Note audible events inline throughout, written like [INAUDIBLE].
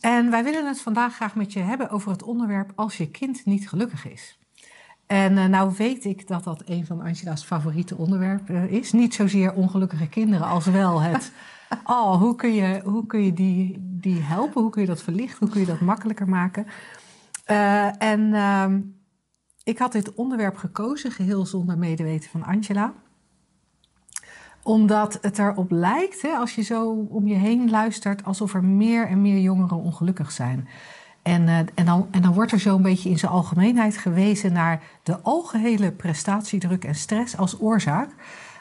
En wij willen het vandaag graag met je hebben over het onderwerp als je kind niet gelukkig is. En uh, nou weet ik dat dat een van Angela's favoriete onderwerpen is. Niet zozeer ongelukkige kinderen als wel het... [LAUGHS] oh, hoe kun je, hoe kun je die, die helpen? Hoe kun je dat verlichten? Hoe kun je dat makkelijker maken? Uh, en ehm, ik had dit onderwerp gekozen, geheel zonder medeweten van Angela omdat het erop lijkt, hè, als je zo om je heen luistert, alsof er meer en meer jongeren ongelukkig zijn. En, uh, en, dan, en dan wordt er zo een beetje in zijn algemeenheid gewezen naar de algehele prestatiedruk en stress als oorzaak.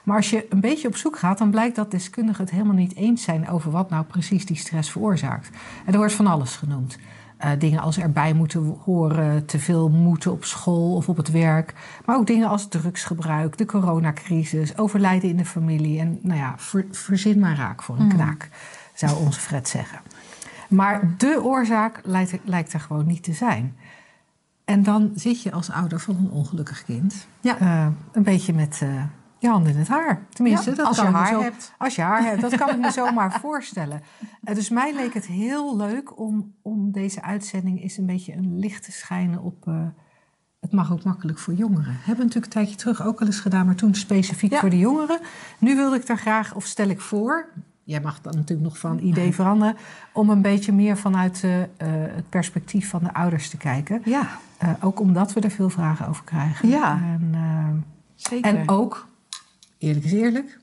Maar als je een beetje op zoek gaat, dan blijkt dat deskundigen het helemaal niet eens zijn over wat nou precies die stress veroorzaakt. En er wordt van alles genoemd. Uh, dingen als erbij moeten horen, te veel moeten op school of op het werk. Maar ook dingen als drugsgebruik, de coronacrisis, overlijden in de familie. En nou ja, ver, verzin maar raak voor een knaak, zou onze Fred zeggen. Maar de oorzaak lijkt, lijkt er gewoon niet te zijn. En dan zit je als ouder van een ongelukkig kind ja. uh, een beetje met uh, je handen in het haar. Tenminste, ja, dat als kan je haar zo, hebt. Als je haar hebt, dat kan ik me [LAUGHS] zomaar voorstellen. Uh, dus mij leek het heel leuk om, om deze uitzending eens een beetje een licht te schijnen op... Uh, het mag ook makkelijk voor jongeren. Hebben we natuurlijk een tijdje terug ook al eens gedaan, maar toen specifiek ja. voor de jongeren. Nu wilde ik daar graag, of stel ik voor... Jij mag dan natuurlijk nog van idee [LAUGHS] veranderen... om een beetje meer vanuit uh, het perspectief van de ouders te kijken. Ja. ook omdat we er veel vragen over krijgen. Ja, en, zeker. En ook eerlijk is eerlijk.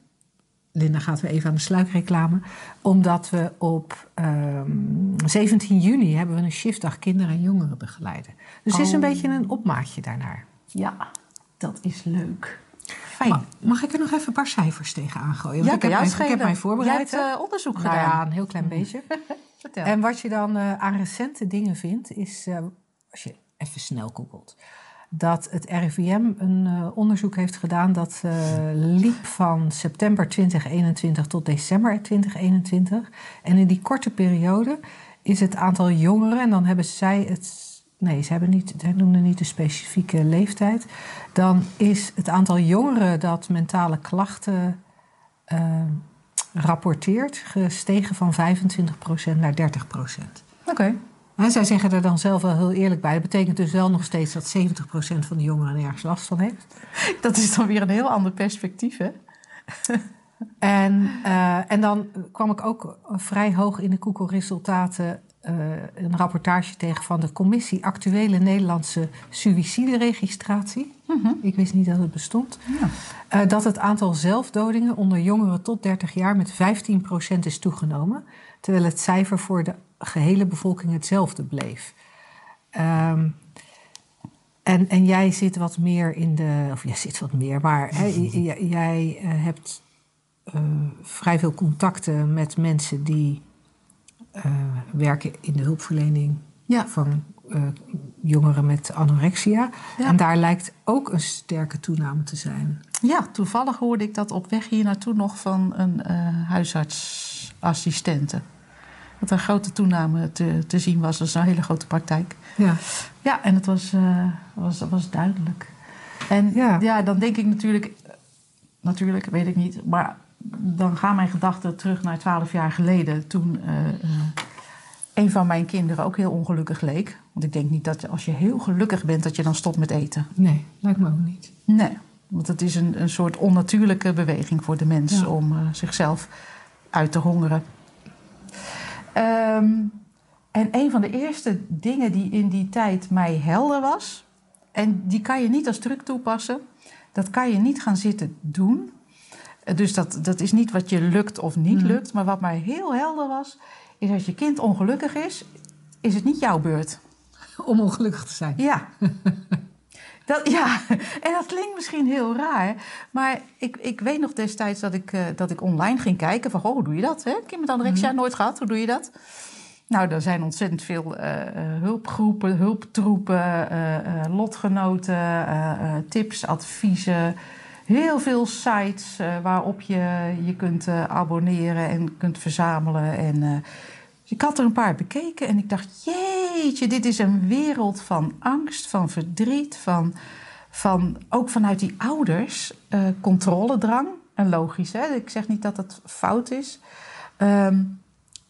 Linda gaat weer even aan de sluikreclame. Omdat we op um, 17 juni hebben we een shiftdag kinderen en jongeren begeleiden. Dus het oh. is een beetje een opmaatje daarnaar. Ja, dat is leuk. Fijn. Ma mag ik er nog even een paar cijfers tegen gooien? Want ja, ik, heb mij, ik heb mij voorbereid. Je hebt uh, onderzoek nou gedaan. Ja, een heel klein beetje. [LAUGHS] Vertel. En wat je dan uh, aan recente dingen vindt, is uh, als je even snel googelt dat het RIVM een uh, onderzoek heeft gedaan dat uh, liep van september 2021 tot december 2021. En in die korte periode is het aantal jongeren, en dan hebben zij het. Nee, ze hebben niet, zij noemden niet de specifieke leeftijd. Dan is het aantal jongeren dat mentale klachten uh, rapporteert gestegen van 25% naar 30%. Oké. En zij zeggen er dan zelf wel heel eerlijk bij. Dat betekent dus wel nog steeds dat 70% van de jongeren nergens last van heeft. [LAUGHS] Dat is dan weer een heel ander perspectief, hè? [LAUGHS] en, uh, en dan kwam ik ook vrij hoog in de Google-resultaten uh, een rapportage tegen van de commissie Actuele Nederlandse Suïcideregistratie. Mhm. Mm -hmm. Ik wist niet dat het bestond. Ja. Uh, dat het aantal zelfdodingen onder jongeren tot 30 jaar met 15% is toegenomen. Terwijl het cijfer voor de gehele bevolking hetzelfde bleef. Um, en, en jij zit wat meer in de. Of jij zit wat meer, maar jij uh, hebt uh, vrij veel contacten met mensen die uh, werken in de hulpverlening ja. van jongeren met anorexia. Ja. En daar lijkt ook een sterke toename te zijn. Ja, toevallig hoorde ik dat op weg hier naartoe nog van een huisartsassistente dat er een grote toename te, te zien was. Dat is een hele grote praktijk. Ja, ja en het was, uh, was, was duidelijk. En ja. ja. dan denk ik natuurlijk... Natuurlijk, weet ik niet. Maar dan gaan mijn gedachten terug naar twaalf jaar geleden. Toen uh, uh, een van mijn kinderen ook heel ongelukkig leek. Want ik denk niet dat als je heel gelukkig bent... dat je dan stopt met eten. Nee, lijkt me ook niet. Nee, want het is een, een soort onnatuurlijke beweging voor de mens... Ja. om zichzelf uit te hongeren. Um, en een van de eerste dingen die in die tijd mij helder was, en die kan je niet als truc toepassen, dat kan je niet gaan zitten doen. Dus dat, dat is niet wat je lukt of niet mm. lukt, maar wat mij heel helder was, is als je kind ongelukkig is, is het niet jouw beurt. Om ongelukkig te zijn. Ja. [LAUGHS] Dat, [LAUGHS] ja, en dat klinkt misschien heel raar. Maar ik, ik weet nog destijds dat ik, uh, dat ik online ging kijken van... Oh, hoe doe je dat? Hè? Kind met anorexia, mm. nooit gehad. Hoe doe je dat? Nou, er zijn ontzettend veel uh, hulpgroepen, hulptroepen, uh, lotgenoten, tips, adviezen. Heel veel sites waarop je je kunt abonneren en kunt verzamelen. En ik had er een paar bekeken en ik dacht: jeetje, dit is een wereld van angst, van verdriet, van, van ook vanuit die ouders controledrang. En logisch, hè? ik zeg niet dat het fout is. Um,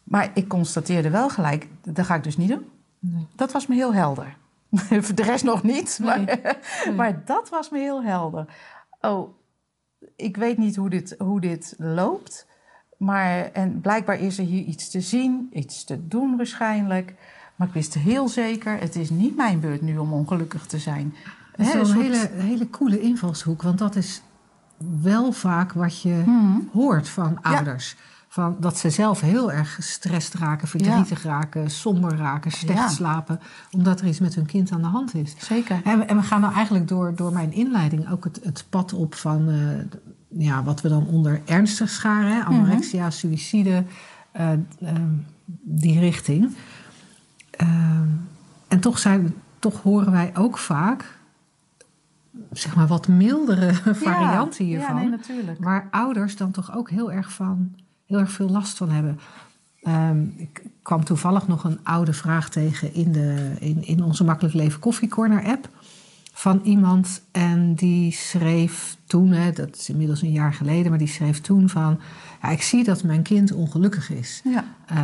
maar ik constateerde wel gelijk, dat ga ik dus niet doen. Nee. Dat was me heel helder. [LAUGHS] Voor de rest nog niet, maar, [LAUGHS] maar dat was me heel helder. Oh, ik weet niet hoe dit, hoe dit loopt. Maar, en blijkbaar is er hier iets te zien, iets te doen waarschijnlijk. Maar ik wist heel zeker, het is niet mijn beurt nu om ongelukkig te zijn. Dat is een hele, hele coole invalshoek, want dat is wel vaak wat je mhm. hoort van ouders. Van dat ze zelf heel erg gestrest raken, verdrietig raken, somber raken, slecht slapen. Omdat er iets met hun kind aan de hand is. Zeker. En, en we gaan nou eigenlijk door, door mijn inleiding ook het, het pad op van uh, ja, wat we dan onder ernstig scharen. Hè? Anorexia, mm suïcide, uh, die richting. Ehm, en toch, zijn, toch horen wij ook vaak zeg maar wat mildere [LAUGHS] varianten hiervan. Ja, nee, natuurlijk. Waar ouders dan toch ook heel erg van heel erg veel last van hebben. Ehm, ik kwam toevallig nog een oude vraag tegen in, de, in, in onze Makkelijk Leven Koffiecorner app. Van iemand en die schreef toen, hè, dat is inmiddels een jaar geleden, maar die schreef toen van: ja, Ik zie dat mijn kind ongelukkig is. Ja. Uh,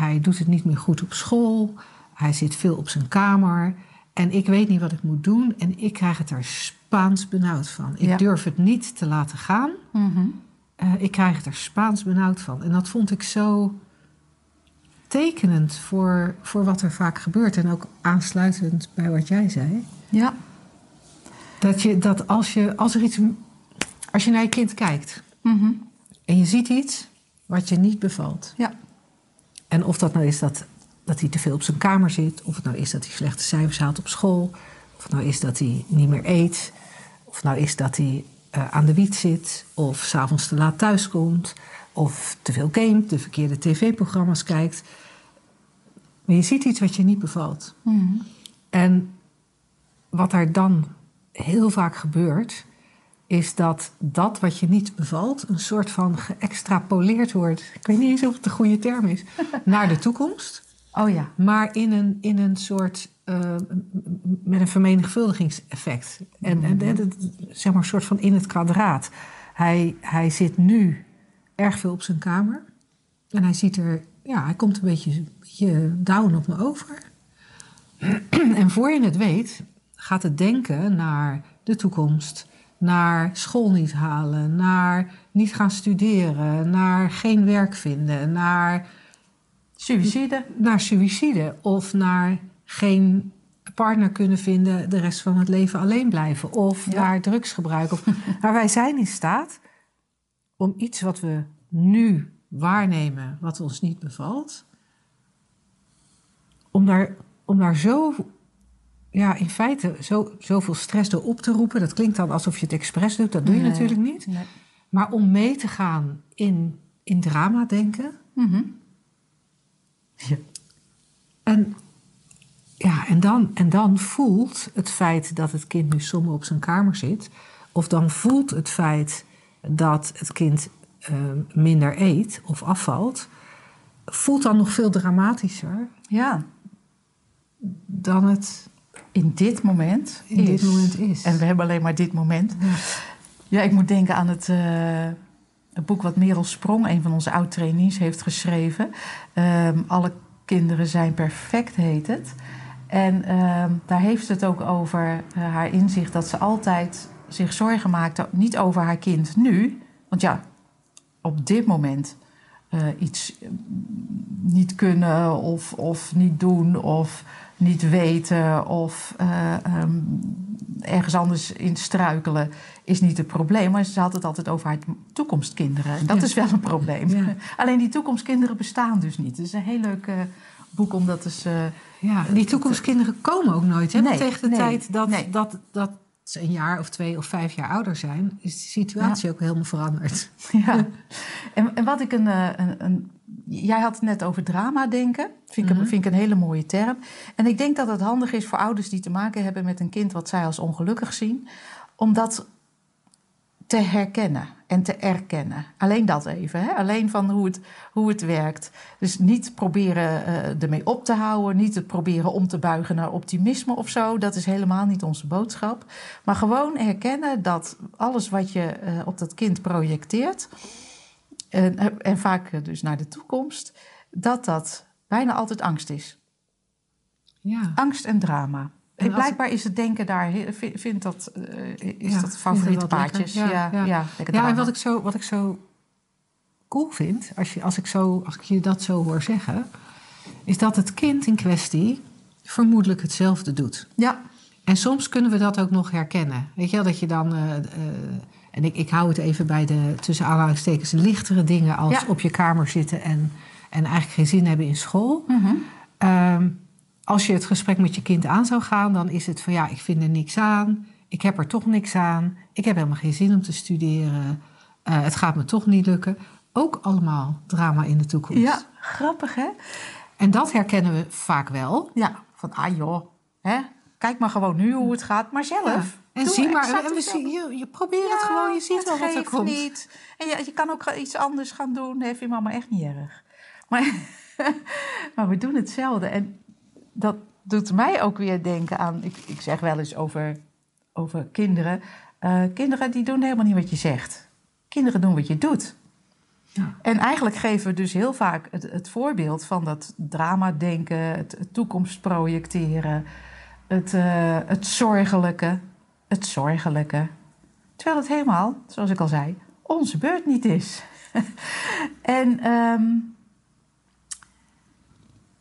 hij, doet het niet meer goed op school, hij zit veel op zijn kamer en ik weet niet wat ik moet doen en ik krijg het er Spaans benauwd van. Ik durf het niet te laten gaan. Mm uh, ik krijg er Spaans benauwd van. En dat vond ik zo tekenend voor, voor wat er vaak gebeurt. En ook aansluitend bij wat jij zei. Ja. Dat, je, dat als, je, als er iets. Als je naar je kind kijkt mhm. en je ziet iets wat je niet bevalt. Ja. En of dat nou is dat, dat hij te veel op zijn kamer zit, of het nou is dat hij slechte cijfers haalt op school, of het nou is dat hij niet meer eet, of het nou is dat hij uh, aan de wiet zit, of s'avonds te laat thuiskomt, of te veel gamet, de verkeerde tv-programma's kijkt. Maar je ziet iets wat je niet bevalt. Mhm. En wat er dan heel vaak gebeurt, is dat dat wat je niet bevalt, een soort van geëxtrapoleerd wordt. Ik weet niet eens of het de goede term is. [LAUGHS] naar de toekomst. Oh ja. Maar in een, in een soort uh, met een vermenigvuldigingseffect. En, en, en, zeg maar een soort van in het kwadraat. Hij, hij zit nu erg veel op zijn kamer. En hij ziet er, ja, hij komt een beetje, een beetje down op me over. [CLEARS THROAT] en voor je het weet, gaat het denken naar de toekomst, naar school niet halen, naar niet gaan studeren, naar geen werk vinden, naar suïcide, naar suïcide of naar geen partner kunnen vinden, de rest van het leven alleen blijven. Of ja. naar drugsgebruik. Of, [LAUGHS] maar wij zijn in staat om iets wat we nu waarnemen, wat ons niet bevalt, om daar, om daar zo, ja, in feite zo, zoveel stress door op te roepen. Dat klinkt dan alsof je het expres doet, dat doe je natuurlijk niet. Nee. Maar om mee te gaan in, in drama denken. Mm ja. En ja, en dan, en dan voelt het feit dat het kind nu somber op zijn kamer zit, of dan voelt het feit dat het kind uh, minder eet of afvalt, voelt dan nog veel dramatischer. Ja. Dan het in dit moment in is. dit moment is. En we hebben alleen maar dit moment. Ja, ja ik moet denken aan het, uh, het boek wat Merel Sprong, een van onze oud-trainees, heeft geschreven. Um, Alle kinderen zijn perfect, heet het. En ehm, daar heeft ze het ook over uh, haar inzicht dat ze altijd zich zorgen maakte, niet over haar kind nu. Want ja, op dit moment uh, iets mm, niet kunnen of, of niet doen of niet weten of uh, um, ergens anders in struikelen is niet het probleem. Maar ze had het altijd over haar toekomstkinderen. En dat ja. is wel een probleem. Ja. [LAUGHS] Alleen die toekomstkinderen bestaan dus niet. Het is een heel leuk boek om dat ja, die toekomstkinderen komen ook nooit. Hè? Nee, tegen de tijd dat, dat, dat ze een jaar of twee of vijf jaar ouder zijn, is de situatie ook helemaal veranderd. [LAUGHS] Ja. [LAUGHS] En, en wat ik een, eh, een, een, jij had het net over drama denken. Vind ik, mm vind ik een hele mooie term. En ik denk dat het handig is voor ouders die te maken hebben met een kind wat zij als ongelukkig zien, om dat te herkennen en te erkennen. Alleen dat even. Hè? Alleen van hoe het, hoe het werkt. Dus niet proberen uh, ermee op te houden. Niet het proberen om te buigen naar optimisme of zo. Dat is helemaal niet onze boodschap. Maar gewoon herkennen dat alles wat je uh, op dat kind projecteert. En, en vaak dus naar de toekomst. Dat dat bijna altijd angst is. Ja. Angst en drama. En blijkbaar is het denken daar, vindt dat, uh, is ja, dat favoriete paardjes. Ja, ja, ja. ja, en wat ik, zo, wat ik zo cool vind, als, je, als, ik zo, als ik je dat zo hoor zeggen, is dat het kind in kwestie vermoedelijk hetzelfde doet. Ja. En soms kunnen we dat ook nog herkennen. Weet je wel, dat je dan. Uh, uh, en ik, ik hou het even bij de tussen aanhalingstekens lichtere dingen als op je kamer zitten en, en eigenlijk geen zin hebben in school. Mm -hmm als je het gesprek met je kind aan zou gaan, dan is het van ja, ik vind er niks aan. Ik heb er toch niks aan. Ik heb helemaal geen zin om te studeren. Uh, het gaat me toch niet lukken. Ook allemaal drama in de toekomst. Ja, grappig hè? En dat herkennen we vaak wel. Ja, van ah joh, hè? kijk maar gewoon nu hoe het gaat, maar zelf. En zie maar, en we zien, je, je probeert het gewoon, je ziet wel wat er komt. Niet. En je, je kan ook iets anders gaan doen, dat vind mama echt niet erg. Maar, [LAUGHS] maar we doen hetzelfde. En dat doet mij ook weer denken aan. Ik, ik zeg wel eens over, over kinderen. Uh, kinderen die doen helemaal niet wat je zegt. Kinderen doen wat je doet. Ja. En eigenlijk geven we dus heel vaak het, het voorbeeld van dat drama-denken, het, het, toekomst projecteren, het, uh, het zorgelijke. Het zorgelijke. Terwijl het helemaal, zoals ik al zei, onze beurt niet is. [LAUGHS] en um,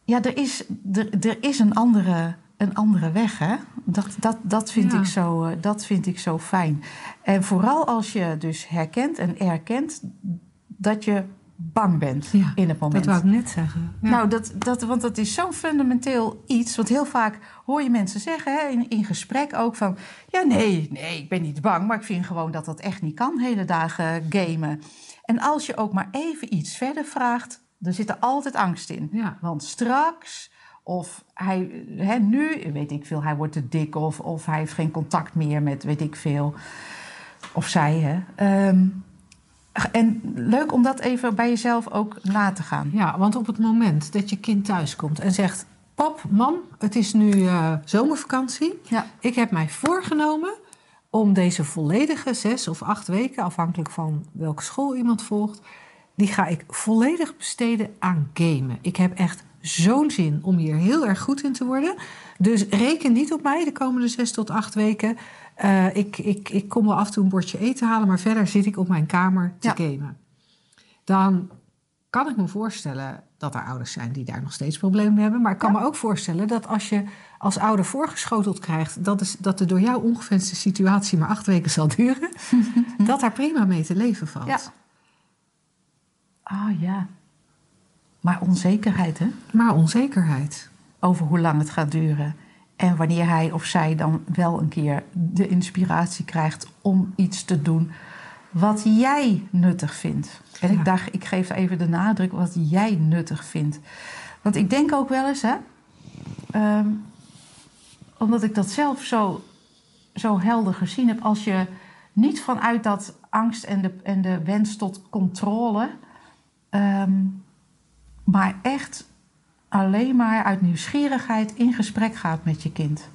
ja, er is, er, er is een, andere, een andere weg. Hè? Dat, dat, dat, vind ik zo, eh, dat vind ik zo fijn. En vooral als je dus herkent en erkent dat je bang bent in het moment. Dat wou ik net zeggen. Ja. Nou, dat, dat, want dat is zo'n fundamenteel iets. Want heel vaak hoor je mensen zeggen hè, in, in gesprek ook van... ja, nee, nee, ik ben niet bang, maar ik vind gewoon dat dat echt niet kan, hele dagen gamen. En als je ook maar even iets verder vraagt er zit er altijd angst in. Ja. Want straks, of hij, hè, nu, weet ik veel, hij wordt te dik of, of hij heeft geen contact meer met, weet ik veel, of zij. Hè. Ehm, en leuk om dat even bij jezelf ook na te gaan. Ja, want op het moment dat je kind thuiskomt en zegt: Pap, mam, het is nu uh, zomervakantie. Ja. Ik heb mij voorgenomen om deze volledige zes of acht weken, afhankelijk van welke school iemand volgt, die ga ik volledig besteden aan gamen. Ik heb echt zo'n zin om hier heel erg goed in te worden. Dus reken niet op mij de komende zes tot acht weken. Uh, ik, ik, ik kom wel af en toe een bordje eten halen, maar verder zit ik op mijn kamer te gamen. Dan kan ik me voorstellen dat er ouders zijn die daar nog steeds problemen mee hebben. Maar ik kan me ook voorstellen dat als je als ouder voorgeschoteld krijgt dat, is, dat de door jou ongewenste situatie maar acht weken zal duren, [LAUGHS] dat daar prima mee te leven valt. Ja. Ah ja. Maar onzekerheid, hè? Maar onzekerheid. Over hoe lang het gaat duren. En wanneer hij of zij dan wel een keer de inspiratie krijgt om iets te doen wat jij nuttig vindt. En ik dacht, ik geef even de nadruk wat jij nuttig vindt. Want ik denk ook wel eens, hè, ehm, omdat ik dat zelf zo, zo helder gezien heb, als je niet vanuit dat angst en de, en de wens tot controle Ehm, maar echt alleen maar uit nieuwsgierigheid in gesprek gaat met je kind.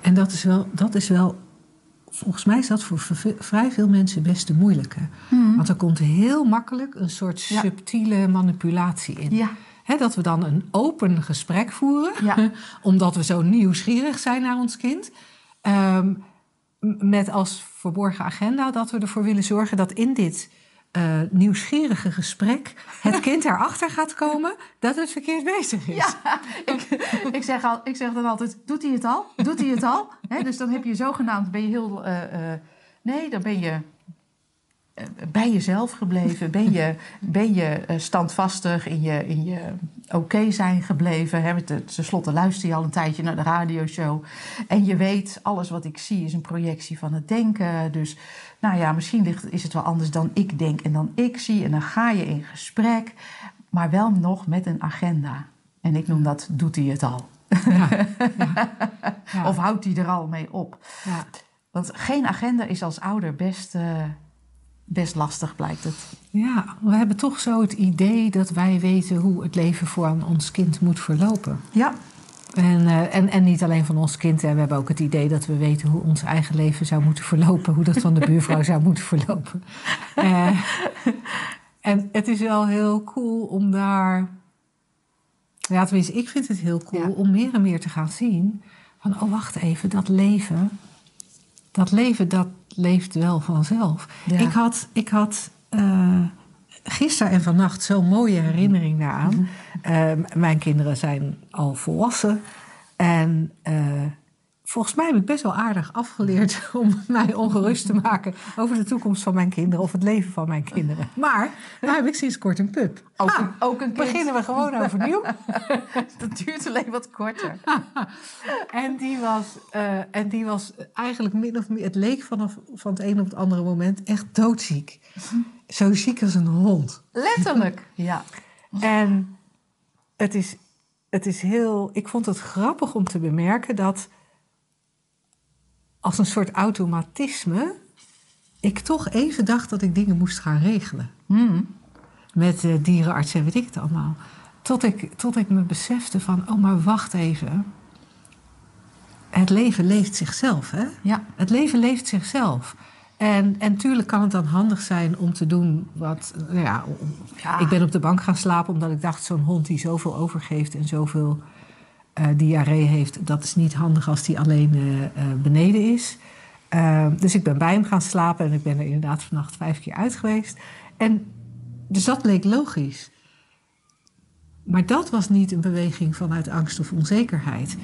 En dat is wel, dat is wel volgens mij is dat voor vrij veel mensen best de moeilijke. Mhm. Want er komt heel makkelijk een soort subtiele manipulatie in. Ja. dat we dan een open gesprek voeren, ja. [LAUGHS] omdat we zo nieuwsgierig zijn naar ons kind. Um, met als verborgen agenda dat we ervoor willen zorgen dat in dit uh, nieuwsgierige gesprek het kind erachter gaat komen dat het verkeerd bezig is. Ja, ik, zeg, al, ik zeg dan altijd, doet hij het al? Doet hij het al? dus dan heb je zogenaamd, ben je heel... Uh, uh, nee, dan ben je bij jezelf gebleven? Ben je, ben je standvastig in je, in je oké zijn gebleven? Hè? Ten slotte luister je al een tijdje naar de radioshow. En je weet, alles wat ik zie is een projectie van het denken. Dus nou ja, misschien ligt, is het wel anders dan ik denk en dan ik zie. En dan ga je in gesprek, maar wel nog met een agenda. En ik noem dat, doet hij het al? Ja, [LAUGHS] ja, of houdt hij er al mee op? Want geen agenda is als ouder best, uh, best lastig, blijkt het. Ja, we hebben toch zo het idee dat wij weten hoe het leven voor ons kind moet verlopen. Ja. En, uh, en, en niet alleen van ons kind, hè. we hebben ook het idee dat we weten hoe ons eigen leven zou moeten verlopen, hoe dat van de buurvrouw zou moeten verlopen. Uh, [LAUGHS] en het is wel heel cool om daar ja, tenminste, ik vind het heel cool om meer en meer te gaan zien van, oh wacht even, dat leven, dat leven, dat leeft wel vanzelf. Ik had, ik had uh, gisteren en vannacht zo'n mooie herinnering daaraan. Mm mijn kinderen zijn al volwassen en uh, volgens mij heb ik best wel aardig afgeleerd [LAUGHS] om mij ongerust te maken over de toekomst van mijn kinderen of het leven van mijn kinderen. Maar nu heb ik sinds kort een pup. Ook, ah, een, ook een Beginnen we gewoon overnieuw. [LAUGHS] dat duurt alleen wat korter. [LAUGHS] en, die was, uh, en die was eigenlijk min of meer, het leek vanaf van het een op het andere moment echt doodziek. Zo ziek als een hond. Letterlijk, ja. En het is, het is heel, ik vond het grappig om te bemerken dat als een soort automatisme ik toch even dacht dat ik dingen moest gaan regelen. Hmm. Met uh, dierenarts en weet ik het allemaal. Tot ik, tot ik me besefte van, oh maar wacht even. Het leven leeft zichzelf, hè? Ja. Het leven leeft zichzelf. En, en tuurlijk kan het dan handig zijn om te doen wat... Nou ja, ja. Ik ben op de bank gaan slapen omdat ik dacht... zo'n hond die zoveel overgeeft en zoveel uh, diarree heeft, dat is niet handig als die alleen uh, beneden is. dus ik ben bij hem gaan slapen en ik ben er inderdaad vannacht vijf keer uit geweest. En dus dat leek logisch. Maar dat was niet een beweging vanuit angst of onzekerheid.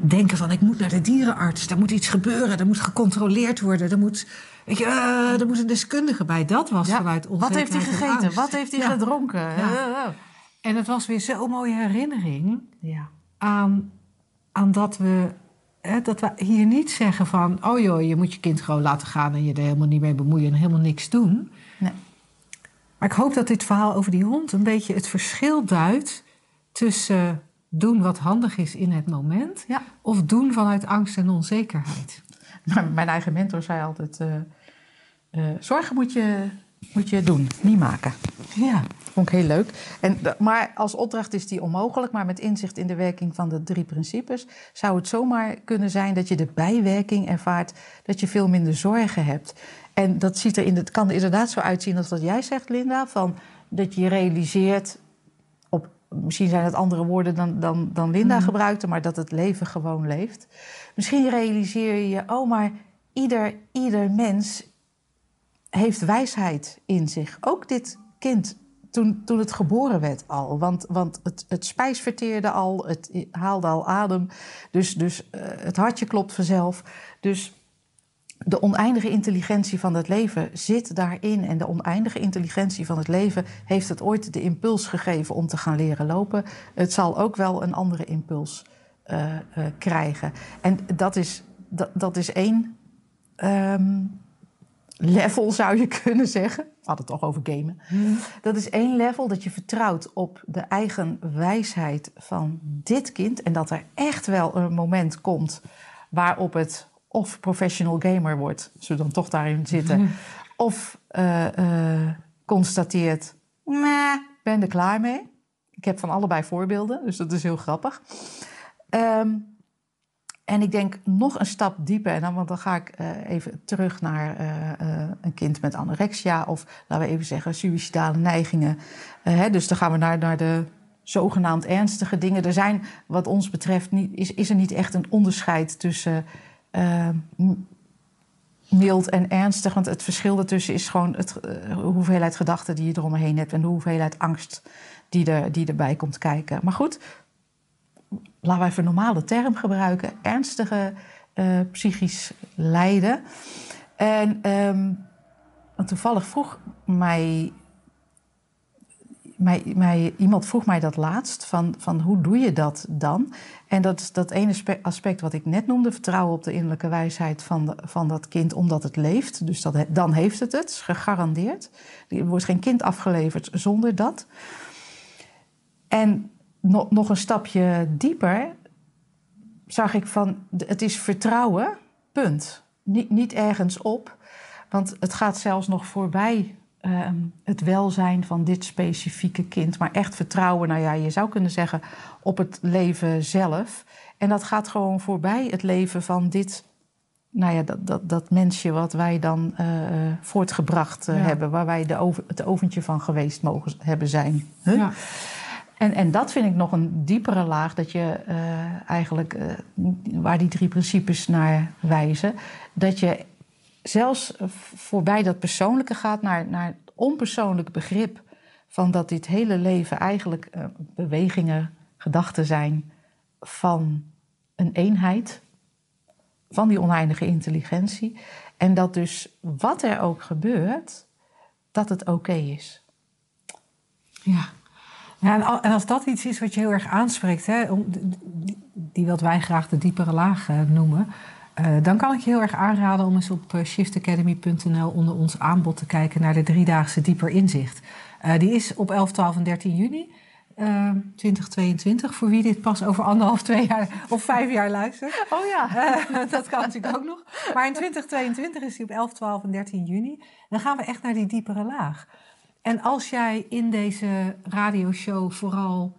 Denken van ik moet naar de dierenarts, er moet iets gebeuren, er moet gecontroleerd worden, er moet, weet je, uh, er moet een deskundige bij. Dat was vanuit onzekerheid. Wat heeft hij gegeten? Wat heeft hij gedronken? Ja. En het was weer zo'n mooie herinnering. Ja aan, aan dat we dat we hier niet zeggen van, oh joh, je moet je kind gewoon laten gaan en je er helemaal niet mee bemoeien en helemaal niks doen. Nee. Maar ik hoop dat dit verhaal over die hond een beetje het verschil duidt tussen doen wat handig is in het moment ja. of doen vanuit angst en onzekerheid. [LAUGHS] mijn eigen mentor zei altijd: uh, uh, zorgen moet je moet je doen, niet maken. Ja, vond ik heel leuk. En, maar als opdracht is die onmogelijk, maar met inzicht in de werking van de drie principes zou het zomaar kunnen zijn dat je de bijwerking ervaart dat je veel minder zorgen hebt. En dat ziet er in het kan er inderdaad zo uitzien als wat jij zegt, Linda, van dat je realiseert op misschien zijn het andere woorden dan, dan, dan Linda mm. gebruikte, maar dat het leven gewoon leeft. Misschien realiseer je je, oh, maar ieder, ieder mens heeft wijsheid in zich. Ook dit kind toen, toen het geboren werd al. Want, want het, het spijs verteerde al, het haalde al adem. Dus, dus uh, het hartje klopt vanzelf. Dus de oneindige intelligentie van het leven zit daarin. En de oneindige intelligentie van het leven heeft het ooit de impuls gegeven om te gaan leren lopen. Het zal ook wel een andere impuls uh, uh, krijgen. En dat is, dat, dat is één. Um, level, zou je kunnen zeggen. We hadden het toch over gamen. Hmm. Dat is één level dat je vertrouwt op de eigen wijsheid van dit kind. En dat er echt wel een moment komt waarop het of professional gamer wordt, we dan toch daarin zitten, hmm. of uh, uh, constateert, ben er klaar mee. Ik heb van allebei voorbeelden, dus dat is heel grappig. Um, en ik denk nog een stap dieper, en dan, want dan ga ik uh, even terug naar uh, uh, een kind met anorexia, of laten we even zeggen suïcidale neigingen. Hè, dus dan gaan we naar, naar de zogenaamd ernstige dingen. Er zijn, wat ons betreft, niet, is, is er niet echt een onderscheid tussen mild en ernstig. Want het verschil ertussen is gewoon het, de hoeveelheid gedachten die je eromheen hebt en de hoeveelheid angst die, er, die erbij komt kijken. Maar goed, laten we even een normale term gebruiken, ernstige uh, psychisch lijden. En um, toevallig vroeg mij, mij, mij, iemand vroeg mij dat laatst, van, van hoe doe je dat dan? En dat is dat ene aspect wat ik net noemde, vertrouwen op de innerlijke wijsheid van, van dat kind omdat het leeft. Dus dat, dan heeft het het, gegarandeerd. Er wordt geen kind afgeleverd zonder dat. En nog, nog een stapje dieper zag ik van, het is vertrouwen, punt. Niet, niet ergens op, want het gaat zelfs nog voorbij ehm, het welzijn van dit specifieke kind. Maar echt vertrouwen, nou ja, je zou kunnen zeggen, op het leven zelf. En dat gaat gewoon voorbij het leven van dit, nou ja, dat, dat, dat mensje wat wij dan uh, voortgebracht uh, hebben, waar wij de over, het oventje van geweest mogen hebben zijn. Huh? Ja. En, en dat vind ik nog een diepere laag, dat je uh, eigenlijk, uh, waar die drie principes naar wijzen, dat je zelfs voorbij dat persoonlijke gaat naar, naar het onpersoonlijk begrip van dat dit hele leven eigenlijk uh, bewegingen, gedachten zijn van een eenheid, van die oneindige intelligentie. En dat dus wat er ook gebeurt, dat het oké is. Ja. Ja, en als dat iets is wat je heel erg aanspreekt, hè, die wat wij graag de diepere laag noemen, uh, dan kan ik je heel erg aanraden om eens op shiftacademy.nl onder ons aanbod te kijken naar de driedaagse dieper inzicht. Uh, die is op 11, 12 en 13 juni. Uh, 2022, voor wie dit pas over anderhalf, twee jaar of vijf jaar luistert. [LAUGHS] Oh ja. dat kan natuurlijk ook nog. Maar in 2022 is die op 11, 12 en 13 juni. Dan gaan we echt naar die diepere laag. En als jij in deze radioshow vooral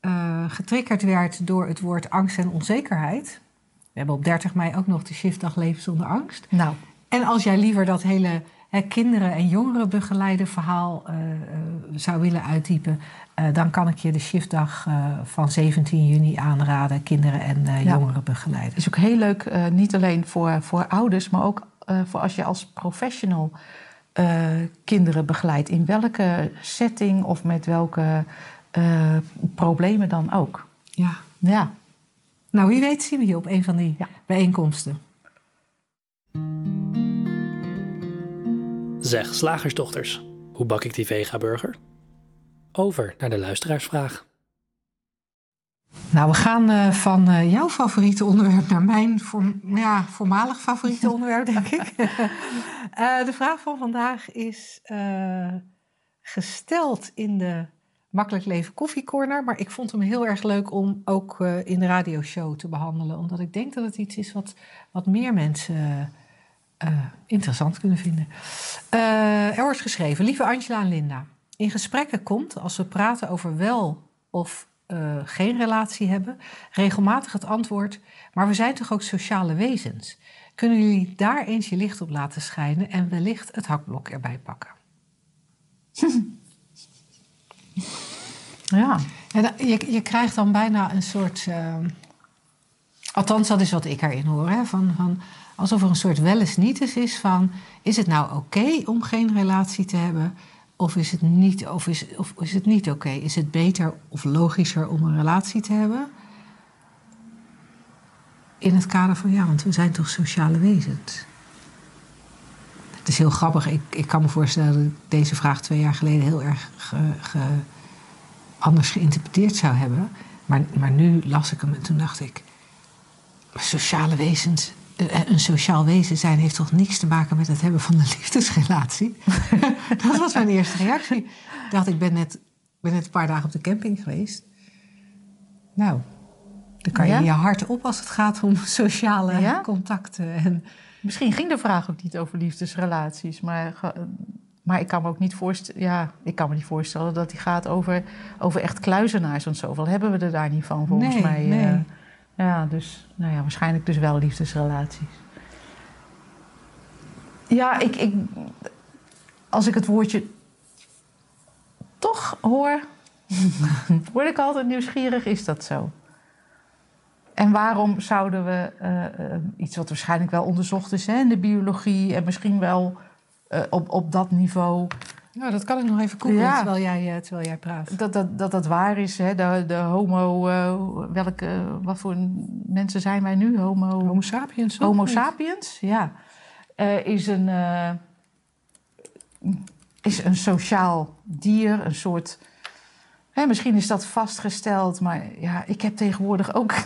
uh, getriggerd werd door het woord angst en onzekerheid. We hebben op 30 mei ook nog de shiftdag Leven zonder angst. Nou. En als jij liever dat hele hè, kinderen en jongeren begeleiden verhaal uh, uh, zou willen uitdiepen, dan kan ik je de shiftdag van 17 juni aanraden, kinderen en ja. jongeren begeleiden. Het is ook heel leuk, niet alleen voor, voor ouders, maar ook voor als je als professional uh, kinderen begeleidt. In welke setting of met welke uh, problemen dan ook. Ja. ja. Nou, wie weet zien we je op een van die ja. bijeenkomsten. Zeg, slagersdochters, hoe bak ik die vega-burger? Over naar de luisteraarsvraag. Nou, we gaan uh, van uh, jouw favoriete onderwerp naar mijn voor, ja, voormalig favoriete onderwerp, denk ik. uh, [LAUGHS] [LAUGHS] de vraag van vandaag is gesteld in de Makkelijk Leven Koffiecorner. Maar ik vond hem heel erg leuk om ook in de radioshow te behandelen. Omdat ik denk dat het iets is wat, wat meer mensen interessant kunnen vinden. er wordt geschreven, lieve Angela en Linda. In gesprekken komt, als we praten over wel of uh, geen relatie hebben, regelmatig het antwoord: Maar we zijn toch ook sociale wezens? Kunnen jullie daar eens je licht op laten schijnen en wellicht het hakblok erbij pakken? ja. En je, je krijgt dan bijna een soort. Uh, althans, dat is wat ik erin hoor. Hè, van, van, alsof er een soort wel eens niet eens is van: is het nou oké om geen relatie te hebben? Of is het niet, of is, of is het niet oké? Is het beter of logischer om een relatie te hebben? In het kader van ja, want we zijn toch sociale wezens. Het is heel grappig. Ik, ik kan me voorstellen dat ik deze vraag twee jaar geleden heel erg ge, anders geïnterpreteerd zou hebben. Maar, maar nu las ik hem en toen dacht ik: sociale wezens, een sociaal wezen zijn heeft toch niks te maken met het hebben van een [LAUGHS] liefdesrelatie? [LAUGHS] dat was mijn eerste reactie. Ik dacht, ik ben net, ben net een paar dagen op de camping geweest. Nou, dan kan je ja? je hart op als het gaat om [LAUGHS] sociale ja? contacten. En... Misschien ging de vraag ook niet over liefdesrelaties, maar, maar ik kan me ook niet voorstellen, ja, ik kan me niet voorstellen dat die gaat over, over echt kluizenaars. Want zoveel hebben we er daar niet van, volgens nee, mij. Nee. Ja, dus nou ja, waarschijnlijk dus wel liefdesrelaties. Ja, ik, ik, als ik het woordje toch hoor, [LAUGHS] word ik altijd nieuwsgierig, is dat zo? En waarom zouden we uh, uh, iets wat waarschijnlijk wel onderzocht is hè, in de biologie en misschien wel uh, op, op dat niveau nou, dat kan ik nog even ja. terwijl, jij, terwijl jij praat. Dat dat, dat, dat waar is. Hè? De, de homo... Uh, welke, wat voor mensen zijn wij nu? Homo, homo sapiens. Homo sapiens, ja. Uh, is een... Uh, is een sociaal dier, een soort. Hè, misschien is dat vastgesteld, maar ja, ik heb tegenwoordig ook. [LAUGHS]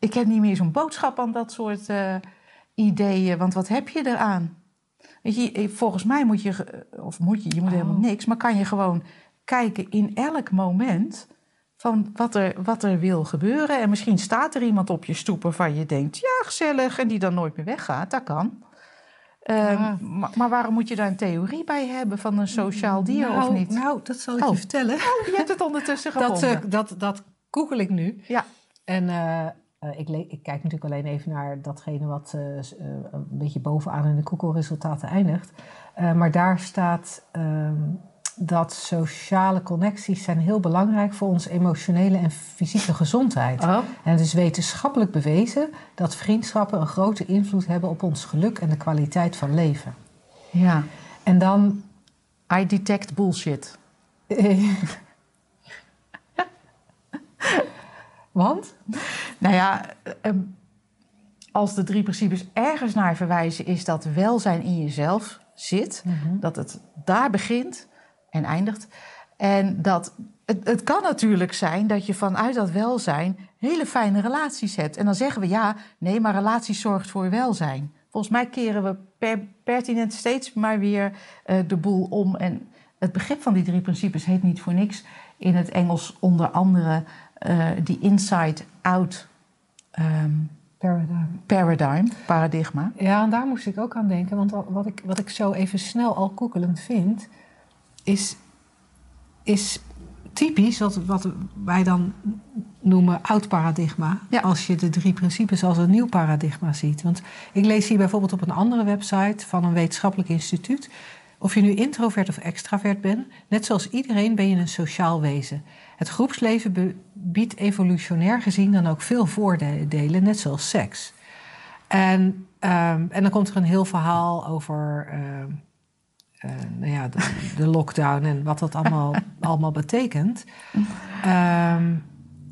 Ik heb niet meer zo'n boodschap aan dat soort ideeën, want wat heb je eraan? Weet je, volgens mij moet je, of moet je, je moet helemaal oh. niks, maar kan je gewoon kijken in elk moment van wat er, wat er wil gebeuren. En misschien staat er iemand op je stoep waarvan je denkt, ja, gezellig, en die dan nooit meer weggaat. Dat kan. Ehm, maar, waarom moet je daar een theorie bij hebben van een sociaal dier nou, of niet? Nou, dat zal ik je oh. vertellen. Oh, je hebt het ondertussen [LAUGHS] gevonden. dat, uh, dat, dat google ik nu. Ja. En uh, ik, ik, kijk natuurlijk alleen even naar datgene wat een beetje bovenaan in de Google-resultaten eindigt. maar daar staat ehm, dat sociale connecties zijn heel belangrijk voor onze emotionele en fysieke gezondheid. Oh. En het is wetenschappelijk bewezen dat vriendschappen een grote invloed hebben op ons geluk en de kwaliteit van leven. Ja. En dan. I detect bullshit. [LAUGHS] Want? Nou ja, ehm, als de drie principes ergens naar verwijzen, is dat welzijn in jezelf zit. Mhm. Dat het daar begint en eindigt. En dat het, het, kan natuurlijk zijn dat je vanuit dat welzijn hele fijne relaties hebt. En dan zeggen we ja, nee, maar relaties zorgt voor welzijn. Volgens mij keren we per, pertinent steeds maar weer uh, de boel om. En het begrip van die drie principes heet niet voor niks in het Engels onder andere uh, die inside-out um, paradigm. paradigm, paradigma. Ja, en daar moest ik ook aan denken. Want wat ik, wat ik zo even snel al koekelend vind is, is typisch wat, wat wij dan noemen oud paradigma. Als je de drie principes als een nieuw paradigma ziet. Want ik lees hier bijvoorbeeld op een andere website van een wetenschappelijk instituut. Of je nu introvert of extravert bent, net zoals iedereen ben je een sociaal wezen. Het groepsleven biedt evolutionair gezien dan ook veel voordelen, net zoals seks. En, um, en dan komt er een heel verhaal over. Uh, uh, nou ja, de, de, lockdown en wat dat allemaal, [LAUGHS] allemaal betekent. Um,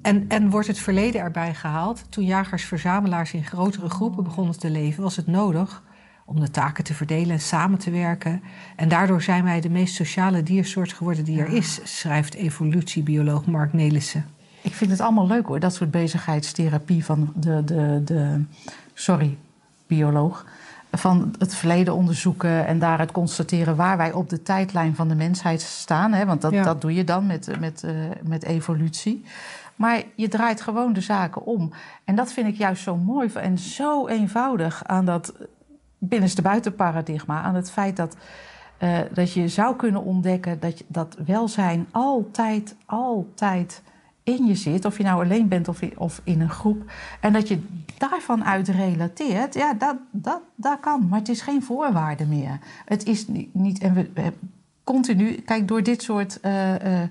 en, en wordt het verleden erbij gehaald. Toen jagers-verzamelaars in grotere groepen begonnen te leven, was het nodig om de taken te verdelen en samen te werken. En daardoor zijn wij de meest sociale diersoort geworden die er is, schrijft evolutiebioloog Mark Nelissen. Ik vind het allemaal leuk hoor, dat soort bezigheidstherapie van de, de, de sorry, bioloog van het verleden onderzoeken en daaruit constateren waar wij op de tijdlijn van de mensheid staan. Hè? Want dat, dat doe je dan met, met, uh, met evolutie. Maar je draait gewoon de zaken om. En dat vind ik juist zo mooi en zo eenvoudig aan dat binnenste buitenparadigma. Aan het feit dat, uh, dat je zou kunnen ontdekken dat, dat welzijn altijd, altijd in je zit, of je nou alleen bent of, of in een groep, en dat je daarvan uit relateert, ja, dat, dat, dat kan. Maar het is geen voorwaarde meer. Het is niet. En we, continu, kijk, door dit soort uh, uh,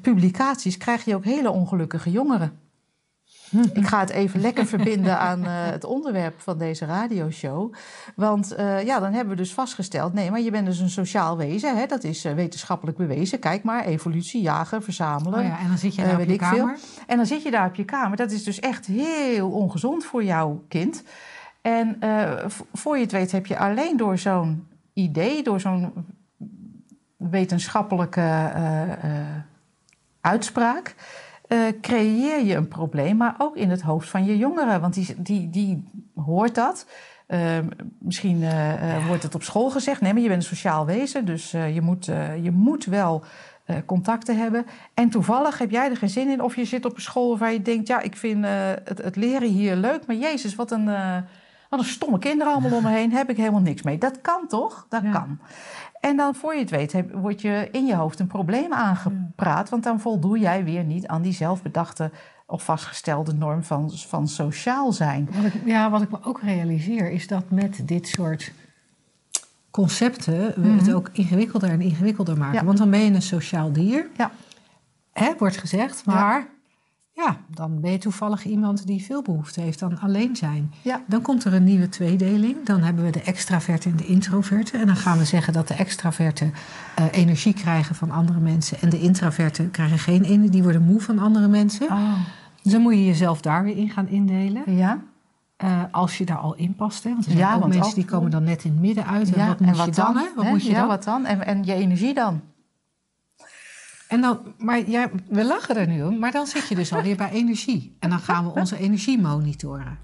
publicaties krijg je ook hele ongelukkige jongeren. Ik ga het even lekker verbinden aan uh, het onderwerp van deze radioshow. Want uh, ja, dan hebben we dus vastgesteld... nee, maar je bent dus een sociaal wezen. Hè? Dat is uh, wetenschappelijk bewezen. Kijk maar, evolutie, jagen, verzamelen. Oh ja, en dan zit je daar op je kamer. Veel. En dan zit je daar op je kamer. Dat is dus echt heel ongezond voor jouw kind. En voor je het weet heb je alleen door zo'n idee... door zo'n wetenschappelijke uitspraak uh, creëer je een probleem, maar ook in het hoofd van je jongeren. Want die, die, die hoort dat. Uh, misschien uh, wordt het op school gezegd: nee, maar je bent een sociaal wezen, dus je, moet, je moet wel contacten hebben. En toevallig heb jij er geen zin in, of je zit op een school waar je denkt: ja, ik vind het, het, leren hier leuk, maar Jezus, wat een, wat een stomme kinderen allemaal om me heen, heb ik helemaal niks mee. Dat kan toch? Dat kan. En dan voor je het weet heb, word je in je hoofd een probleem aangepraat. Want dan voldoe jij weer niet aan die zelfbedachte of vastgestelde norm van, van sociaal zijn. Wat ik, ja, wat ik me ook realiseer is dat met dit soort concepten we het mhm. ook ingewikkelder en ingewikkelder maken. Want dan ben je een sociaal dier. Ja. Hè, wordt gezegd, maar ja, dan ben je toevallig iemand die veel behoefte heeft aan alleen zijn. Ja. Dan komt er een nieuwe tweedeling. Dan hebben we de extraverte en de introverte. En dan gaan we zeggen dat de extraverte uh, energie krijgen van andere mensen. En de introverte krijgen geen energie. Die worden moe van andere mensen. Oh. Dus dan moet je jezelf daar weer in gaan indelen. Ja. Uh, als je daar al in past. Hè? Want er zijn ja, ook mensen die komen dan net in het midden uit. En ja, wat moet en wat je dan? Hè? Wat moet je ja, dan? wat dan? En, en je energie dan? En dan, maar ja, we lachen er nu om, maar dan zit je dus alweer bij energie. En dan gaan we onze energie monitoren.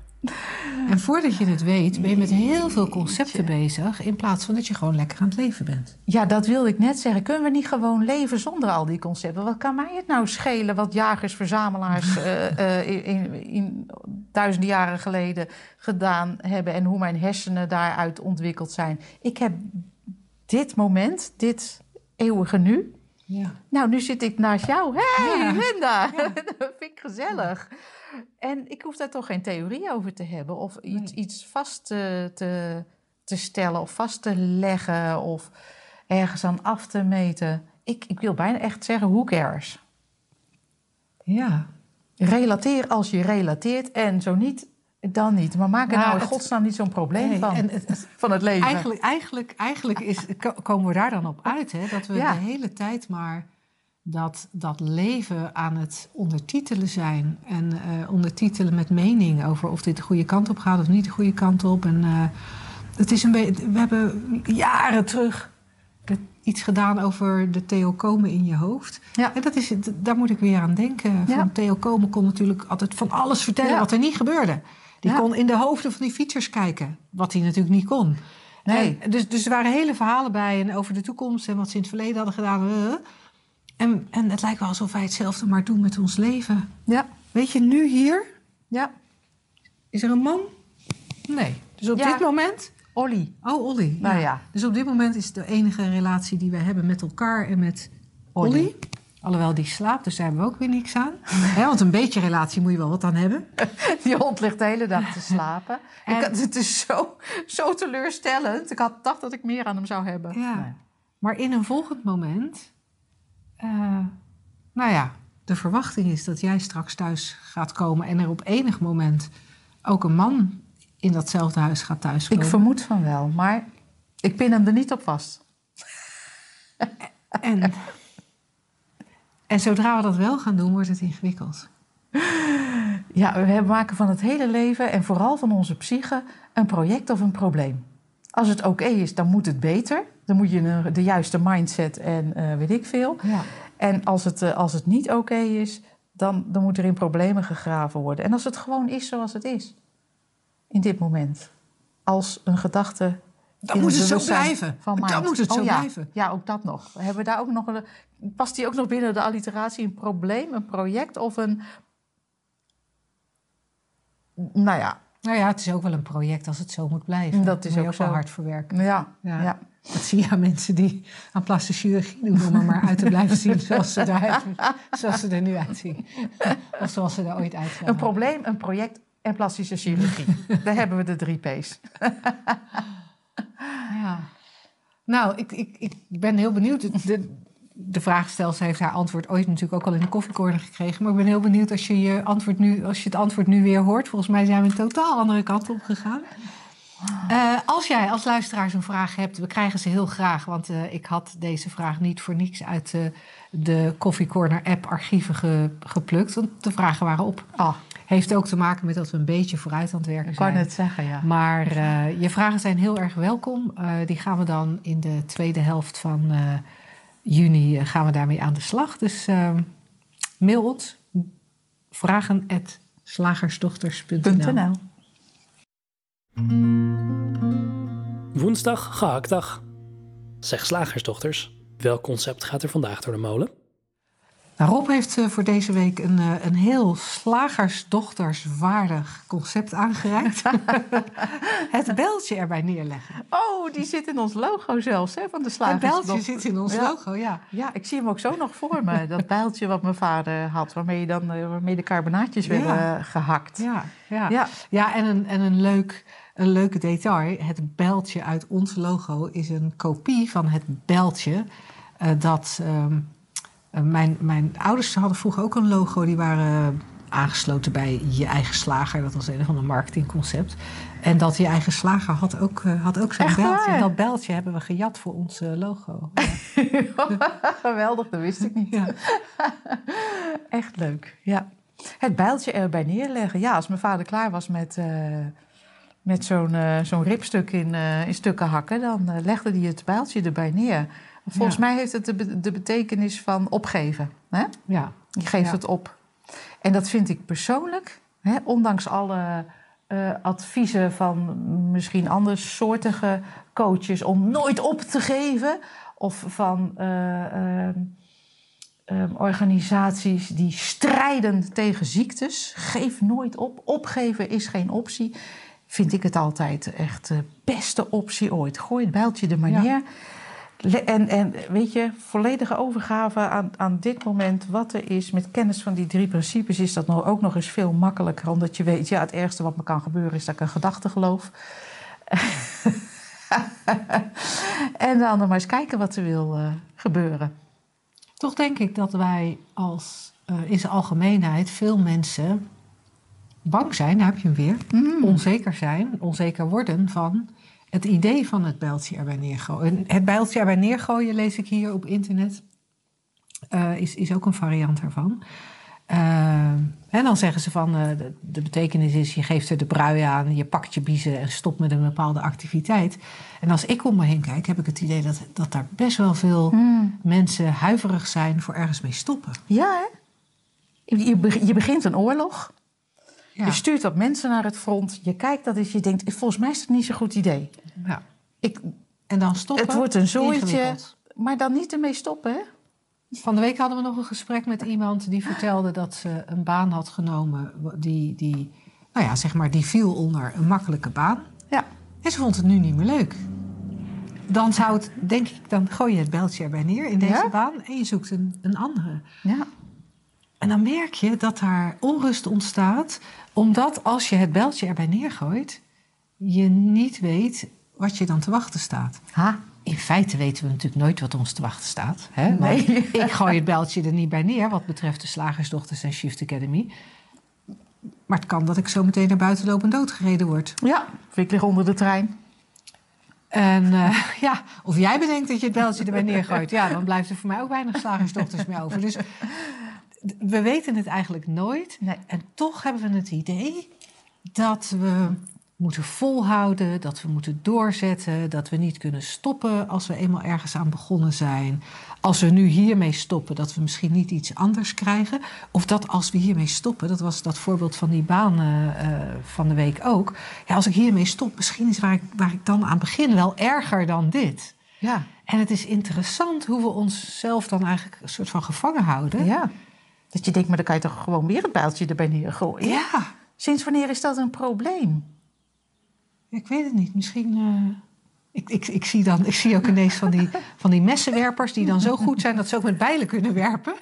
En voordat je het weet, ben je met heel veel concepten bezig. In plaats van dat je gewoon lekker aan het leven bent. Ja, dat wilde ik net zeggen. Kunnen we niet gewoon leven zonder al die concepten? Wat kan mij het nou schelen wat jagers, verzamelaars uh, [LAUGHS] uh, in, in, duizenden jaren geleden gedaan hebben en hoe mijn hersenen daaruit ontwikkeld zijn? Ik heb dit moment, dit eeuwige nu. Ja. Nou, nu zit ik naast jou. Hé, hey, Linda! [LAUGHS] dat vind ik gezellig. En ik hoef daar toch geen theorie over te hebben of iets, iets vast te, te, te, stellen of vast te leggen of ergens aan af te meten. Ik, ik wil bijna echt zeggen, who cares? Ja. Relateer als je relateert en zo niet, dan niet. Maar maak er nou, nou in godsnaam niet zo'n probleem van, en het, [LAUGHS] van het leven. Eigenlijk, eigenlijk, eigenlijk is, komen we daar dan op uit, hè? dat we de hele tijd maar dat dat leven aan het ondertitelen zijn. En uh, ondertitelen met mening over of dit de goede kant op gaat of niet de goede kant op. En uh, het is een beetje. We hebben jaren terug iets gedaan over de Theo Komen in je hoofd. Ja. En dat is, daar moet ik weer aan denken. Van Komen kon natuurlijk altijd van alles vertellen wat er niet gebeurde. Die kon in de hoofden van die fietsers kijken, wat hij natuurlijk niet kon. Nee. En dus, dus er waren hele verhalen bij en over de toekomst en wat ze in het verleden hadden gedaan. En, en het lijkt wel alsof wij hetzelfde maar doen met ons leven. Ja. Weet je, nu hier? Ja. Is er een man? Nee. Dus op dit moment? Olly. Oh, Olly. Nou ja. Dus op dit moment is de enige relatie die wij hebben met elkaar en met Olly. Alhoewel die slaapt, dus daar hebben we ook weer niks aan. want een beetje relatie moet je wel wat aan hebben. [LAUGHS] Die hond ligt de hele dag te slapen. En... Ik, het is zo, zo teleurstellend. Ik had gedacht dat ik meer aan hem zou hebben. Ja. Maar in een volgend moment uh, nou ja, de verwachting is dat jij straks thuis gaat komen en er op enig moment ook een man in datzelfde huis gaat thuiskomen. Ik vermoed van wel, maar ik pin hem er niet op vast. En, en zodra we dat wel gaan doen, wordt het ingewikkeld. [LAUGHS] Ja, we maken van het hele leven en vooral van onze psyche een project of een probleem. Als het oké is, dan moet het beter. Dan moet je de juiste mindset en uh, weet ik veel. Ja. En als het, uh, als het niet oké is, dan, dan moet er in problemen gegraven worden. En als het gewoon is zoals het is, in dit moment. Als een gedachte. Dan moet het zo blijven. Dan moet het zo oh, ja. blijven. Ja, ook dat nog. Hebben we daar ook nog een, past die ook nog binnen de alliteratie een probleem, een project of een. Nou ja, nou ja, het is ook wel een project als het zo moet blijven. Dat is ook, ook wel hard verwerken. Ja, ja. Dat zie je aan mensen die aan plastische chirurgie doen... om er maar uit te blijven zien [LAUGHS] zoals ze, eruit, zoals ze er nu uitzien. Of zoals ze er ooit uit Een probleem, een project en plastische chirurgie. Daar hebben we de drie P's. ja. Nou, ik, ik, ik ben heel benieuwd. De, de vraagstelster heeft haar antwoord ooit natuurlijk ook al in de koffiecorner gekregen. Maar ik ben heel benieuwd als je, je, antwoord nu, als je het antwoord nu weer hoort. Volgens mij zijn we een totaal andere kant op gegaan. Uh, als jij als luisteraar zo'n vraag hebt, we krijgen ze heel graag. Want uh, ik had deze vraag niet voor niks uit uh, de Coffee Corner app archieven ge, geplukt. Want de vragen waren op. Oh. Heeft ook te maken met dat we een beetje vooruit aan het werken zijn. Ik kan het zeggen, ja. Maar je vragen zijn heel erg welkom. die gaan we dan in de tweede helft van juni gaan we daarmee aan de slag. Dus ehm, mail ons vragen slagersdochters.nl Woensdag gehaktdag. Zeg slagersdochters, welk concept gaat er vandaag door de molen? Nou, Rob heeft eh, voor deze week een, uh, een heel slagersdochterswaardig concept aangereikt. [LAUGHS] het beltje erbij neerleggen. Oh, die zit in ons logo zelfs, hè, van de slagersdochter. Het beltje zit in ons logo, ja. Ja, ik zie hem ook zo nog voor me. Dat [LAUGHS] bijltje wat mijn vader had, waarmee, je dan, uh, waarmee de carbonaatjes werden gehakt. Ja, ja. ja. ja en, een, en een leuk... Een leuke detail, het bijltje uit ons logo is een kopie van het bijltje dat ehm, eh, mijn, mijn ouders hadden vroeger ook een logo. Die waren aangesloten bij je eigen slager. Dat was een van de marketingconcept. En dat je eigen slager had ook, uh, had ook zo'n beltje. En dat beltje hebben we gejat voor ons uh, logo. Geweldig, [LAUGHS] dat wist ik niet. Ja. [LAUGHS] Echt leuk, ja. Het bijltje erbij neerleggen. Ja, als mijn vader klaar was met, uh, met zo'n uh, zo'n ribstuk in, uh, in stukken hakken, dan legde hij het bijltje erbij neer. Volgens ja. mij heeft het de, de betekenis van opgeven. Hè? Ja. Je geeft ja. het op. En dat vind ik persoonlijk, hè, ondanks alle adviezen van misschien andere soortige coaches om nooit op te geven, of van um, organisaties die strijden tegen ziektes. Geef nooit op. Opgeven is geen optie. Vind ik het altijd echt de beste optie ooit. Gooi het bijltje er maar ja. En, en weet je, volledige overgave aan, aan dit moment, wat er is, met kennis van die drie principes, is dat nog, ook nog eens veel makkelijker. Omdat je weet, ja, het ergste wat me kan gebeuren is dat ik een gedachte geloof. [LAUGHS] en dan maar eens kijken wat er wil uh, gebeuren. Toch denk ik dat wij als uh, in zijn algemeenheid veel mensen bang zijn, daar heb je hem weer, mm. onzeker zijn, onzeker worden van het idee van het bijltje erbij neergooien. Het bijltje erbij neergooien lees ik hier op internet, uh, is, is ook een variant daarvan. Uh, en dan zeggen ze van uh, de, de, betekenis is: je geeft er de brui aan, je pakt je biezen en stopt met een bepaalde activiteit. En als ik om me heen kijk, heb ik het idee dat, dat daar best wel veel hmm. mensen huiverig zijn voor ergens mee stoppen. Ja, hè? Je, je begint een oorlog. Ja. Je stuurt wat mensen naar het front. Je kijkt dat eens, je denkt: volgens mij is het niet zo'n goed idee. Ja. Ik, en dan stoppen. Het wordt een zooitje, maar dan niet ermee stoppen, hè? Van de week hadden we nog een gesprek met iemand die vertelde dat ze een baan had genomen die, die, nou ja, zeg maar, die viel onder een makkelijke baan. Ja. En ze vond het nu niet meer leuk. Dan zou het, denk ik, dan gooi je het beltje erbij neer in deze ja? baan en je zoekt een, een andere. Ja. En dan merk je dat daar onrust ontstaat, omdat als je het beltje erbij neergooit, je niet weet wat je dan te wachten staat. Ha in feite weten we natuurlijk nooit wat ons te wachten staat. Hè? Nee. [LAUGHS] ik gooi het beltje er niet bij neer wat betreft de Slagersdochters en Shift Academy. Maar het kan dat ik zo meteen naar buiten loop en doodgereden word. Ja, of ik lig onder de trein. En uh, [LAUGHS] ja, of jij bedenkt dat je het beltje erbij neergooit. Ja, dan blijft er voor mij ook weinig slagersdochters meer over. Dus we weten het eigenlijk nooit. Nee. En toch hebben we het idee dat we moeten volhouden, dat we moeten doorzetten, dat we niet kunnen stoppen als we eenmaal ergens aan begonnen zijn. Als we nu hiermee stoppen, dat we misschien niet iets anders krijgen. Of dat als we hiermee stoppen, dat was dat voorbeeld van die baan uh, van de week ook. Ja, als ik hiermee stop, misschien is waar ik, waar ik dan aan begin wel erger dan dit. Ja. En het is interessant hoe we onszelf dan eigenlijk een soort van gevangen houden. Ja. Dat je denkt, maar dan kan je toch gewoon weer het bijltje erbij neergooien? Ja. Sinds wanneer is dat een probleem? Ik weet het niet. Misschien. Uh, ik, ik, ik, zie dan, ik zie ook ineens van die, van die messenwerpers die dan zo goed zijn dat ze ook met bijlen kunnen werpen.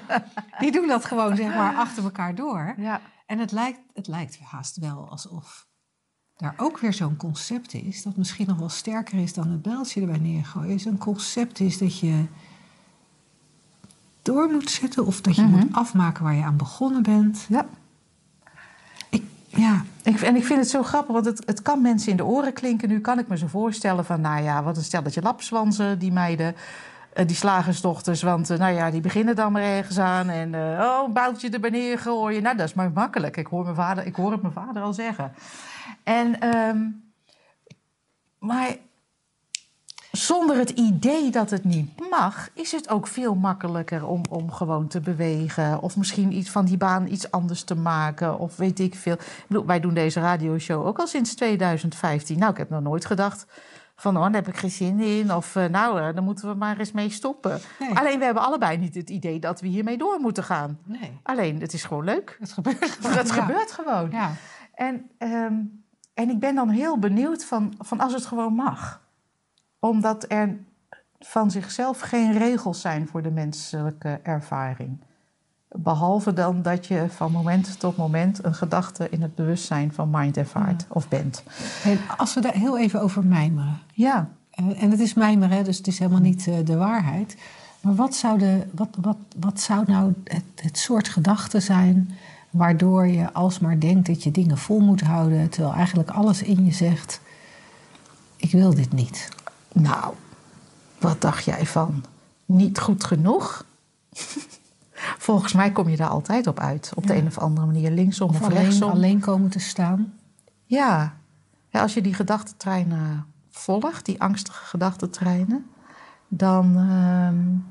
[LAUGHS] die doen dat gewoon zeg maar achter elkaar door. Ja. En het lijkt, het lijkt haast wel alsof daar ook weer zo'n concept is, dat misschien nog wel sterker is dan het bijltje erbij neergooien. Is een concept is dat je door moet zetten of dat je Mhm. moet afmaken waar je aan begonnen bent. Ja. Ik, ja, Ik, en ik vind het zo grappig, want het, het kan mensen in de oren klinken. Nu kan ik me zo voorstellen van, nou ja, wat een stelletje lapswansen, die meiden, eh, die slagersdochters. Want, eh, nou ja, die beginnen dan maar ergens aan. En, eh, oh, een boutje erbij neergooien. Nou, dat is maar makkelijk. Ik hoor, mijn vader, ik hoor het mijn vader al zeggen. En, ehm, maar zonder het idee dat het niet mag, is het ook veel makkelijker om, om gewoon te bewegen. Of misschien iets van die baan iets anders te maken. Of weet ik veel. Ik bedoel, wij doen deze radioshow ook al sinds 2015. Nou, ik heb nog nooit gedacht van, oh, daar heb ik geen zin in. Of, eh, nou, eh, dan moeten we maar eens mee stoppen. Nee. Alleen, we hebben allebei niet het idee dat we hiermee door moeten gaan. nee. Alleen, het is gewoon leuk. Het gebeurt [LAUGHS] gewoon. Het ja. gebeurt gewoon. Ja. En, ehm, en ik ben dan heel benieuwd van, van als het gewoon mag. Omdat er van zichzelf geen regels zijn voor de menselijke ervaring. Behalve dan dat je van moment tot moment een gedachte in het bewustzijn van mind ervaart of bent. En als we daar heel even over mijmeren. Ja, En het is mijmeren, dus het is helemaal niet eh, de waarheid. Maar wat zou, de, wat, wat, wat zou nou het, het soort gedachte zijn waardoor je alsmaar denkt dat je dingen vol moet houden, terwijl eigenlijk alles in je zegt: Ik wil dit niet. Nou, wat dacht jij van niet goed genoeg? [LAUGHS] volgens mij kom je daar altijd op uit. Op de een of andere manier, linksom of, of alleen, rechtsom. alleen komen te staan. Ja. ja als je die gedachtentreinen volgt, die angstige gedachtentreinen, dan. Ehm,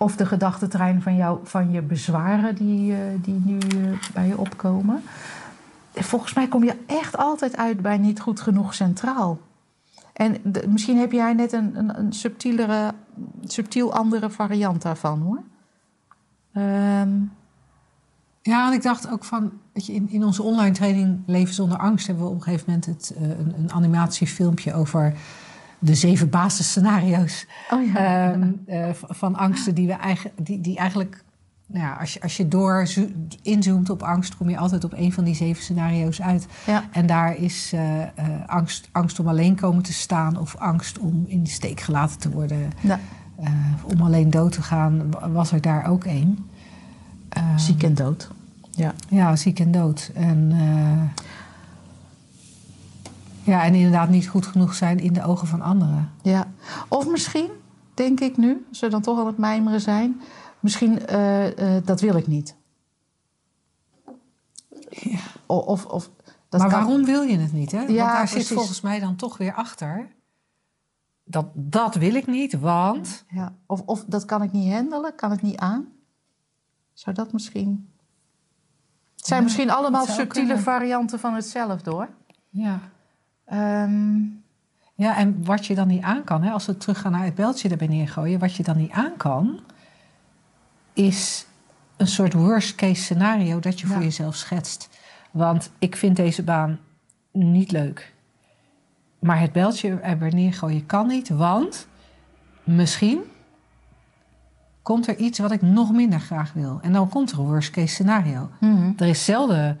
of de gedachtentrein van, jou, van je bezwaren die, uh, die nu uh, bij je opkomen. Volgens mij kom je echt altijd uit bij niet goed genoeg centraal. En de, misschien heb jij net een, een, een, subtielere, subtiel andere variant daarvan hoor. Um. Ja, en ik dacht ook van, weet je, in, in onze online training Leven zonder angst hebben we op een gegeven moment het, uh, een, een animatiefilmpje over de zeven basisscenario's oh ja. um, uh, van angsten die we eigenlijk, die, die eigenlijk, ja, als je, als je door inzoomt op angst, kom je altijd op een van die zeven scenario's uit. Ja. En daar is uh, uh, angst, angst om alleen komen te staan of angst om in de steek gelaten te worden, ja. om alleen dood te gaan, was er daar ook één. Um, ziek en dood. Ja, ja ziek en dood. En ja, en inderdaad niet goed genoeg zijn in de ogen van anderen. Ja, of misschien, denk ik nu, we dan toch aan het mijmeren zijn, misschien uh, uh, dat wil ik niet. Ja. Of, of, dat maar waarom wil je het niet? Hè? Ja, want daar precies. zit volgens mij dan toch weer achter. Dat, dat wil ik niet, want. Ja. Of, of dat kan ik niet handelen, kan het niet aan. Zou dat misschien. Het zijn ja, misschien allemaal subtiele kunnen. varianten van hetzelfde hoor. Ja. Um, ja, en wat je dan niet aan kan, hè, als we teruggaan naar het beltje erbij neergooien, wat je dan niet aan kan, is een soort worst case scenario dat je ja. voor jezelf schetst. Want ik vind deze baan niet leuk. Maar het beltje erbij neergooien kan niet, want misschien komt er iets wat ik nog minder graag wil. En dan komt er een worst case scenario. Mm -hmm. Er is zelden,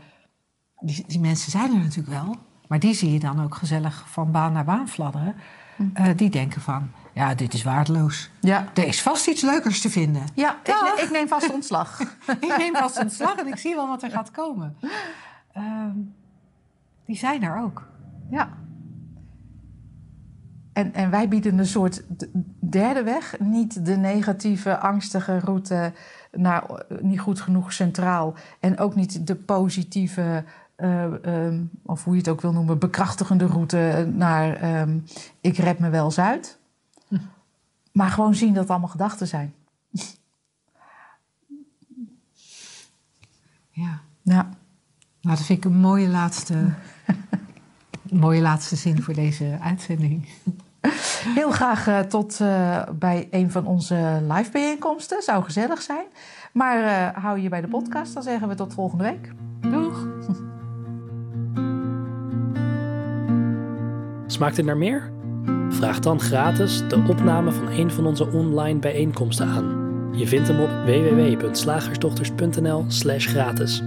die, die mensen zijn er natuurlijk wel, maar die zie je dan ook gezellig van baan naar baan fladderen. Uh, die denken van, ja, dit is waardeloos. Ja. Er is vast iets leukers te vinden. Ja, ik, ik, neem vast ontslag. [LAUGHS] ik neem vast ontslag en ik zie wel wat er gaat komen. Uh, die zijn er ook. Ja. En, en wij bieden een soort derde weg. Niet de negatieve, angstige route naar niet goed genoeg centraal. En ook niet de positieve, uh, um, of hoe je het ook wil noemen, bekrachtigende route naar um, ik red me wel Zuid. Maar gewoon zien dat het allemaal gedachten zijn. ja. ja. Nou, dat vind ik een mooie laatste, [LAUGHS] mooie laatste zin voor deze uitzending. Heel graag uh, tot uh, bij een van onze live bijeenkomsten. Zou gezellig zijn. Maar uh, hou je bij de podcast, dan zeggen we tot volgende week. Doeg! [LAUGHS] Smaakt het naar meer? Vraag dan gratis de opname van een van onze online bijeenkomsten aan. Je vindt hem op www.slagersdochters.nl/gratis.